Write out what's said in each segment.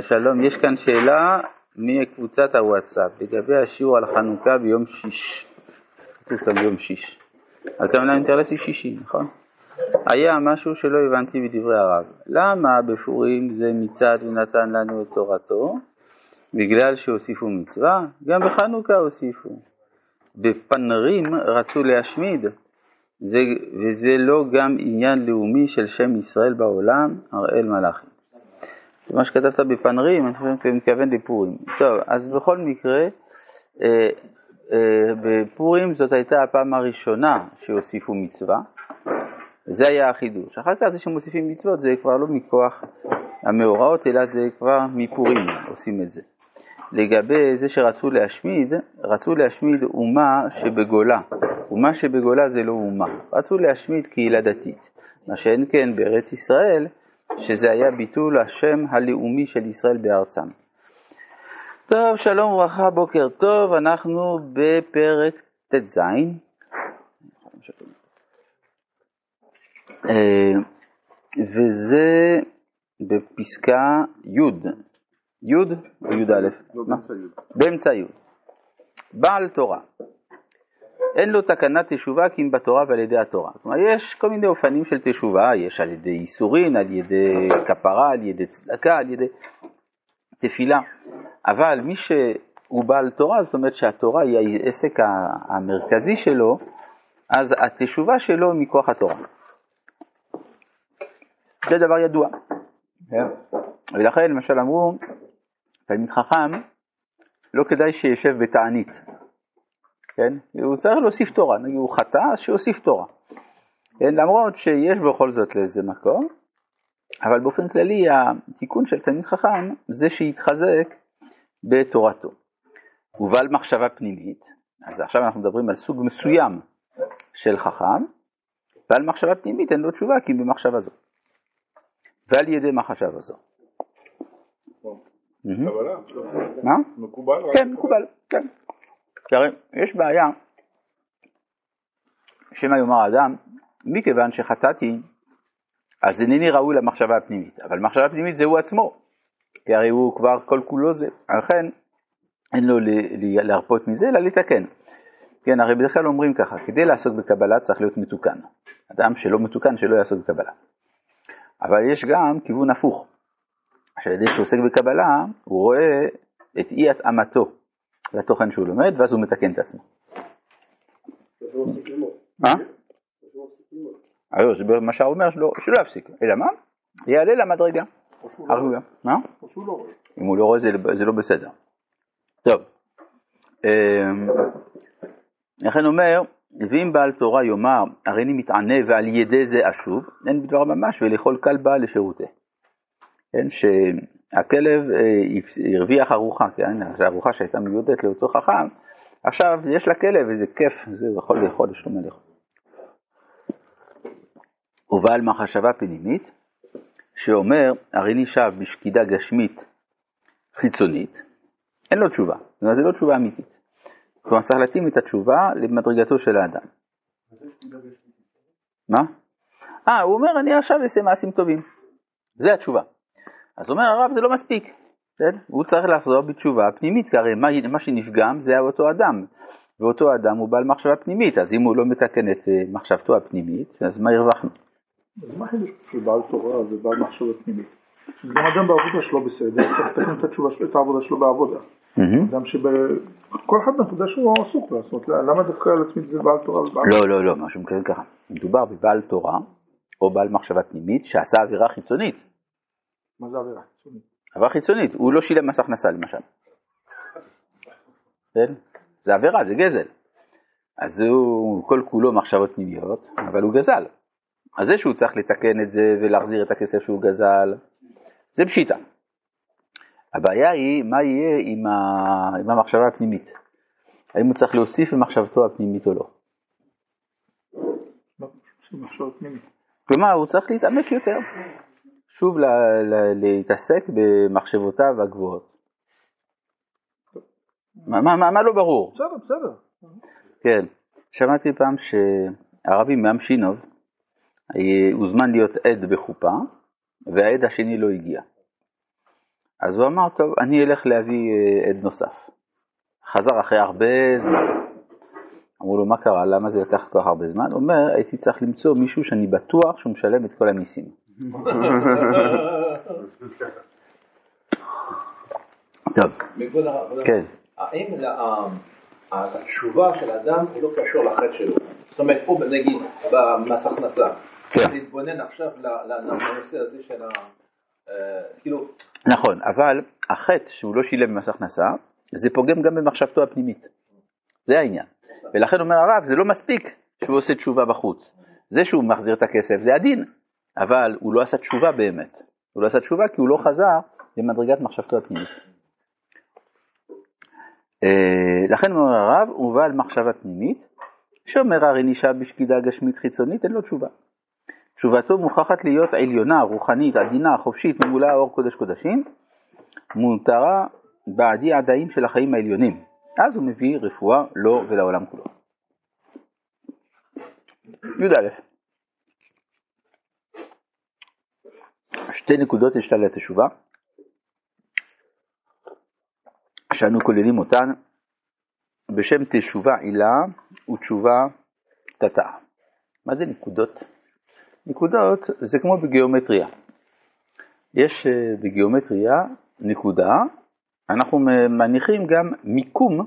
שלום, יש כאן שאלה מקבוצת הוואטסאפ לגבי השיעור על חנוכה ביום שיש. כתוב כאן ביום שיש. הכוונה אינטרסי שישי, נכון? היה משהו שלא הבנתי בדברי הרב. למה בפורים זה מצד ונתן לנו את תורתו? בגלל שהוסיפו מצווה? גם בחנוכה הוסיפו. בפנרים רצו להשמיד, זה, וזה לא גם עניין לאומי של שם ישראל בעולם, הראל מלאכי. מה שכתבת בפנרים, אני חושב שאתה מתכוון לפורים. טוב, אז בכל מקרה, אה, אה, בפורים זאת הייתה הפעם הראשונה שהוסיפו מצווה, זה היה החידוש. אחר כך זה שמוסיפים מצוות זה כבר לא מכוח המאורעות, אלא זה כבר מפורים עושים את זה. לגבי זה שרצו להשמיד, רצו להשמיד אומה שבגולה. אומה שבגולה זה לא אומה. רצו להשמיד קהילה דתית. מה שאין כן בארץ ישראל, שזה היה ביטול השם הלאומי של ישראל בארצם. טוב, שלום וברכה, בוקר טוב, אנחנו בפרק ט"ז. אה, וזה בפסקה י', י' או י"א? לא, באמצע י'. באמצע י'. בעל תורה. אין לו תקנת תשובה כי אם בתורה ועל ידי התורה. כלומר, יש כל מיני אופנים של תשובה, יש על ידי ייסורין, על ידי כפרה, על ידי צדקה, על ידי תפילה. אבל מי שהוא בעל תורה, זאת אומרת שהתורה היא העסק המרכזי שלו, אז התשובה שלו היא מכוח התורה. זה דבר ידוע. כן. ולכן למשל אמרו, תלמיד חכם, לא כדאי שישב בתענית. כן? הוא צריך להוסיף תורה, נגיד הוא חטא, אז שיוסיף תורה. כן? למרות שיש בכל זאת לאיזה מקום, אבל באופן כללי התיקון של תלמיד חכם זה שיתחזק בתורתו. ובעל מחשבה פנימית, אז עכשיו אנחנו מדברים על סוג מסוים של חכם, ועל מחשבה פנימית אין לו תשובה כי במחשבה זו. ועל ידי מחשבה זו. מה? מקובל? כן, מקובל, כן. כי הרי יש בעיה, שמא יאמר האדם, מכיוון שחטאתי, אז אינני ראוי למחשבה הפנימית, אבל מחשבה פנימית זה הוא עצמו, כי הרי הוא כבר כל כולו זה, לכן אין לו להרפות מזה, אלא לתקן. כן, הרי בדרך כלל אומרים ככה, כדי לעסוק בקבלה צריך להיות מתוקן. אדם שלא מתוקן שלא יעסוק בקבלה. אבל יש גם כיוון הפוך, שעל ידי שהוא עוסק בקבלה, הוא רואה את אי התאמתו לתוכן שהוא לומד, ואז הוא מתקן את עצמו. מה? זה מה שהוא אומר שלא יפסיק, אלא מה? יעלה למדרגה. הרגויה. מה? אם הוא לא רואה זה לא בסדר. טוב, לכן אומר, ואם בעל תורה יאמר, הרי אני מתענה ועל ידי זה אשוב, אין בדבר ממש ולאכול כלבה לשירותי. כן, שהכלב אה, הרוויח ארוחה, כן, זו ארוחה שהייתה מיועדת לאותו חכם, עכשיו יש לכלב איזה כיף, זה הוא יכול לאכול, יש לו לאכול. ובעל מחשבה פנימית, שאומר, הרי נשאב בשקידה גשמית חיצונית, אין לו תשובה, זאת אומרת, זה לא תשובה אמיתית. כלומר, צריך להתאים את התשובה למדרגתו של האדם. מה? אה, הוא אומר, אני עכשיו אעשה מעשים טובים. זה התשובה. אז אומר הרב, זה לא מספיק. בסדר? הוא צריך לחזור בתשובה פנימית, כי הרי מה, מה שנפגם זה אותו אדם. ואותו אדם הוא בעל מחשבה פנימית, אז אם הוא לא מתקן את אה, מחשבתו הפנימית, אז מה הרווחנו? אז מה החידוש של בעל תורה ובעל מחשבה פנימית? גם אדם בעבודה שלו בסדר, אז צריך לתקן את התשובה שלו, את העבודה שלו בעבודה. אדם שכל אחד מהתודה שהוא עסוק לעשות, למה דווקא להצמיד את זה בעל תורה ובעל... לא, לא, לא, משהו מתכוון ככה. מדובר בבעל תורה או בעל מחשבה פנימית שעשה עבירה חיצונית. מה זה עבירה חיצונית? עבירה חיצונית, הוא לא שילם מס הכנסה למשל. כן? זה עבירה, זה גזל. אז הוא כל כולו מחשבות פנימיות, אבל הוא גזל. אז זה שהוא צריך לתקן את זה ולהחזיר את הכסף שהוא גזל, זה פשיטה. הבעיה היא מה יהיה עם, ה... עם המחשבה הפנימית. האם הוא צריך להוסיף למחשבתו הפנימית או לא. כלומר, הוא צריך להתעמק יותר. שוב להתעסק במחשבותיו הגבוהות. מה, מה, מה לא ברור? בסדר, בסדר. כן, שמעתי פעם שהרבי מאמשינוב הוזמן להיות עד בחופה, והעד השני לא הגיע. אז הוא אמר, טוב, אני אלך להביא אה, עד נוסף. חזר אחרי הרבה זמן. אמרו לו, מה קרה? למה זה לקח כל כך הרבה זמן? הוא אומר, הייתי צריך למצוא מישהו שאני בטוח שהוא משלם את כל המיסים. טוב, כן. האם התשובה של האדם היא לא קשור לחטא שלו? זאת אומרת, הוא נגיד במס הכנסה, כן. להתבונן עכשיו לנושא הזה של ה... אה, כאילו... נכון, אבל החטא שהוא לא שילם במס הכנסה, זה פוגם גם במחשבתו הפנימית. זה העניין. ולכן אומר הרב, זה לא מספיק שהוא עושה תשובה בחוץ. זה שהוא מחזיר את הכסף זה הדין, אבל הוא לא עשה תשובה באמת. הוא לא עשה תשובה כי הוא לא חזר למדרגת מחשבתו הפנימית. אה, לכן אומר הרב, הוא בא על מחשבה פנימית, שאומר הרי נשאר בשקידה גשמית חיצונית, אין לו תשובה. תשובתו מוכרחת להיות עליונה, רוחנית, עדינה, חופשית, ממולאה אור קודש קודשים, מותרה בעדי עדיים של החיים העליונים. אז הוא מביא רפואה לו ולעולם כולו. י"א שתי נקודות יש לה לתשובה, שאנו כוללים אותן בשם תשובה עילה ותשובה תתא. מה זה נקודות? נקודות זה כמו בגיאומטריה. יש אה, בגיאומטריה נקודה אנחנו מניחים גם מיקום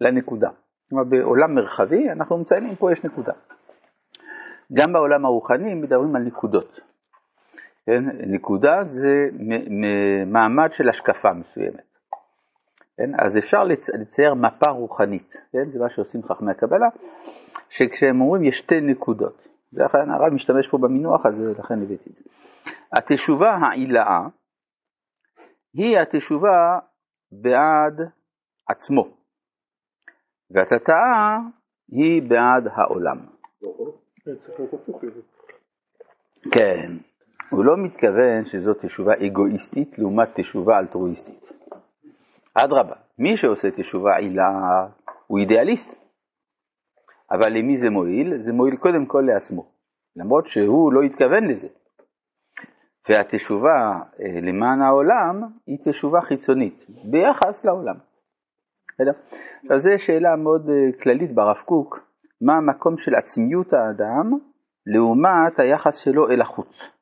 לנקודה. כלומר בעולם מרחבי אנחנו מציינים פה יש נקודה. גם בעולם הרוחני מדברים על נקודות. כן? נקודה זה מעמד של השקפה מסוימת. כן? אז אפשר לצייר מפה רוחנית, כן? זה מה שעושים חכמי הקבלה, שכשהם אומרים יש שתי נקודות. זה לכן הרב משתמש פה במינוח הזה, לכן הבאתי את זה. התשובה העילאה היא התשובה בעד עצמו, והתתאה היא בעד העולם. כן, הוא לא מתכוון שזאת תשובה אגואיסטית לעומת תשובה אלטרואיסטית. אדרבה, מי שעושה תשובה עילה הוא אידיאליסט, אבל למי זה מועיל? זה מועיל קודם כל לעצמו, למרות שהוא לא התכוון לזה. והתשובה אה, למען העולם היא תשובה חיצונית, ביחס לעולם. עכשיו זו שאלה מאוד אה, כללית ברב קוק, מה המקום של עצמיות האדם לעומת היחס שלו אל החוץ.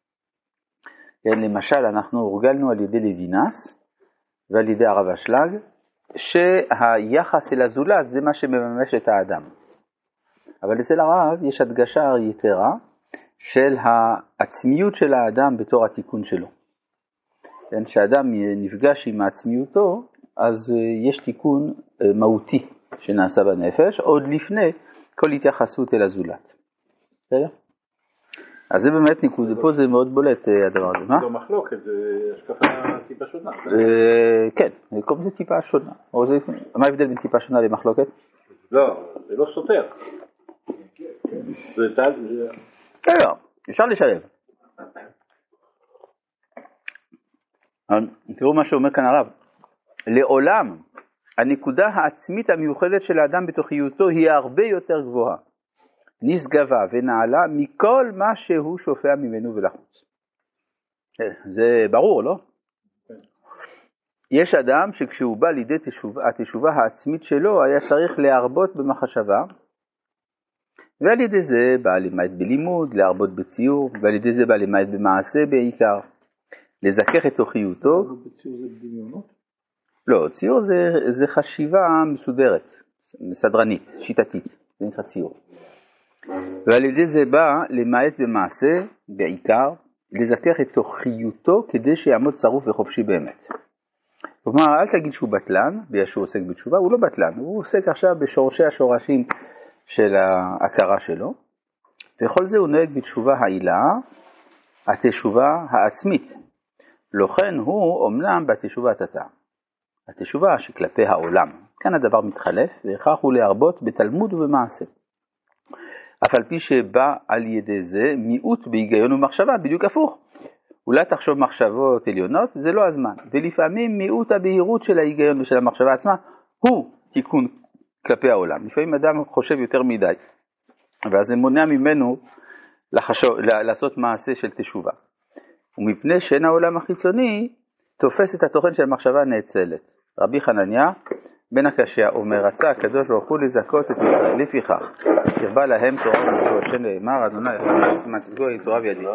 כן, למשל, אנחנו הורגלנו על ידי לוינס ועל ידי הרב אשלג, שהיחס אל הזולת זה מה שמממש את האדם. אבל אצל הרב יש הדגשה יתרה, של העצמיות של האדם בתור התיקון שלו. כן, כשאדם נפגש עם עצמיותו, אז אה, יש תיקון אה, מהותי שנעשה בנפש, עוד לפני כל התייחסות אל הזולת. בסדר? אז זה באמת ניקוד, פה זה מאוד בולט אה, הדבר הזה. זו מחלוקת, זה השקפה טיפה שונה. כן, לזה טיפה שונה. מה ההבדל בין טיפה שונה למחלוקת? לא, זה לא סותר. זה כן, לא, אפשר לשלב. תראו מה שאומר כאן הרב, לעולם הנקודה העצמית המיוחדת של האדם בתוכיותו היא הרבה יותר גבוהה, נשגבה ונעלה מכל מה שהוא שופע ממנו ולחוץ. כן, זה ברור, לא? יש אדם שכשהוא בא לידי תשובה, התשובה העצמית שלו היה צריך להרבות במחשבה ועל ידי זה בא למעט בלימוד, להרבות בציור, ועל ידי זה בא למעט במעשה בעיקר, לזכך את תוכיותו. לא, ציור זה, זה חשיבה מסודרת, סדרנית, שיטתית, זה נקרא ציור. ועל ידי זה בא למעט במעשה בעיקר, לזכך את תוכיותו כדי שיעמוד שרוף וחופשי באמת. כלומר, אל תגיד שהוא בטלן, בגלל שהוא עוסק בתשובה, הוא לא בטלן, הוא עוסק עכשיו בשורשי השורשים של ההכרה שלו, וכל זה הוא נוהג בתשובה העילה, התשובה העצמית. לא כן הוא אומנם בתשובת התא. התשובה שכלפי העולם. כאן הדבר מתחלף, והכרח הוא להרבות בתלמוד ובמעשה. אף על פי שבא על ידי זה מיעוט בהיגיון ומחשבה, בדיוק הפוך. אולי תחשוב מחשבות עליונות, זה לא הזמן. ולפעמים מיעוט הבהירות של ההיגיון ושל המחשבה עצמה הוא תיקון כלפי העולם. לפעמים אדם חושב יותר מדי, ואז זה מונע ממנו לחשוב, לעשות מעשה של תשובה. ומפני שאין העולם החיצוני תופס את התוכן של המחשבה הנאצלת. רבי חנניה בן הקשיא אומר, רצה הקדוש ברוך הוא לזכות את ישראל, לפיכך, הרבה להם תורה ומצוות, שנאמר, אדוני, מצוות גוי תורה וידי.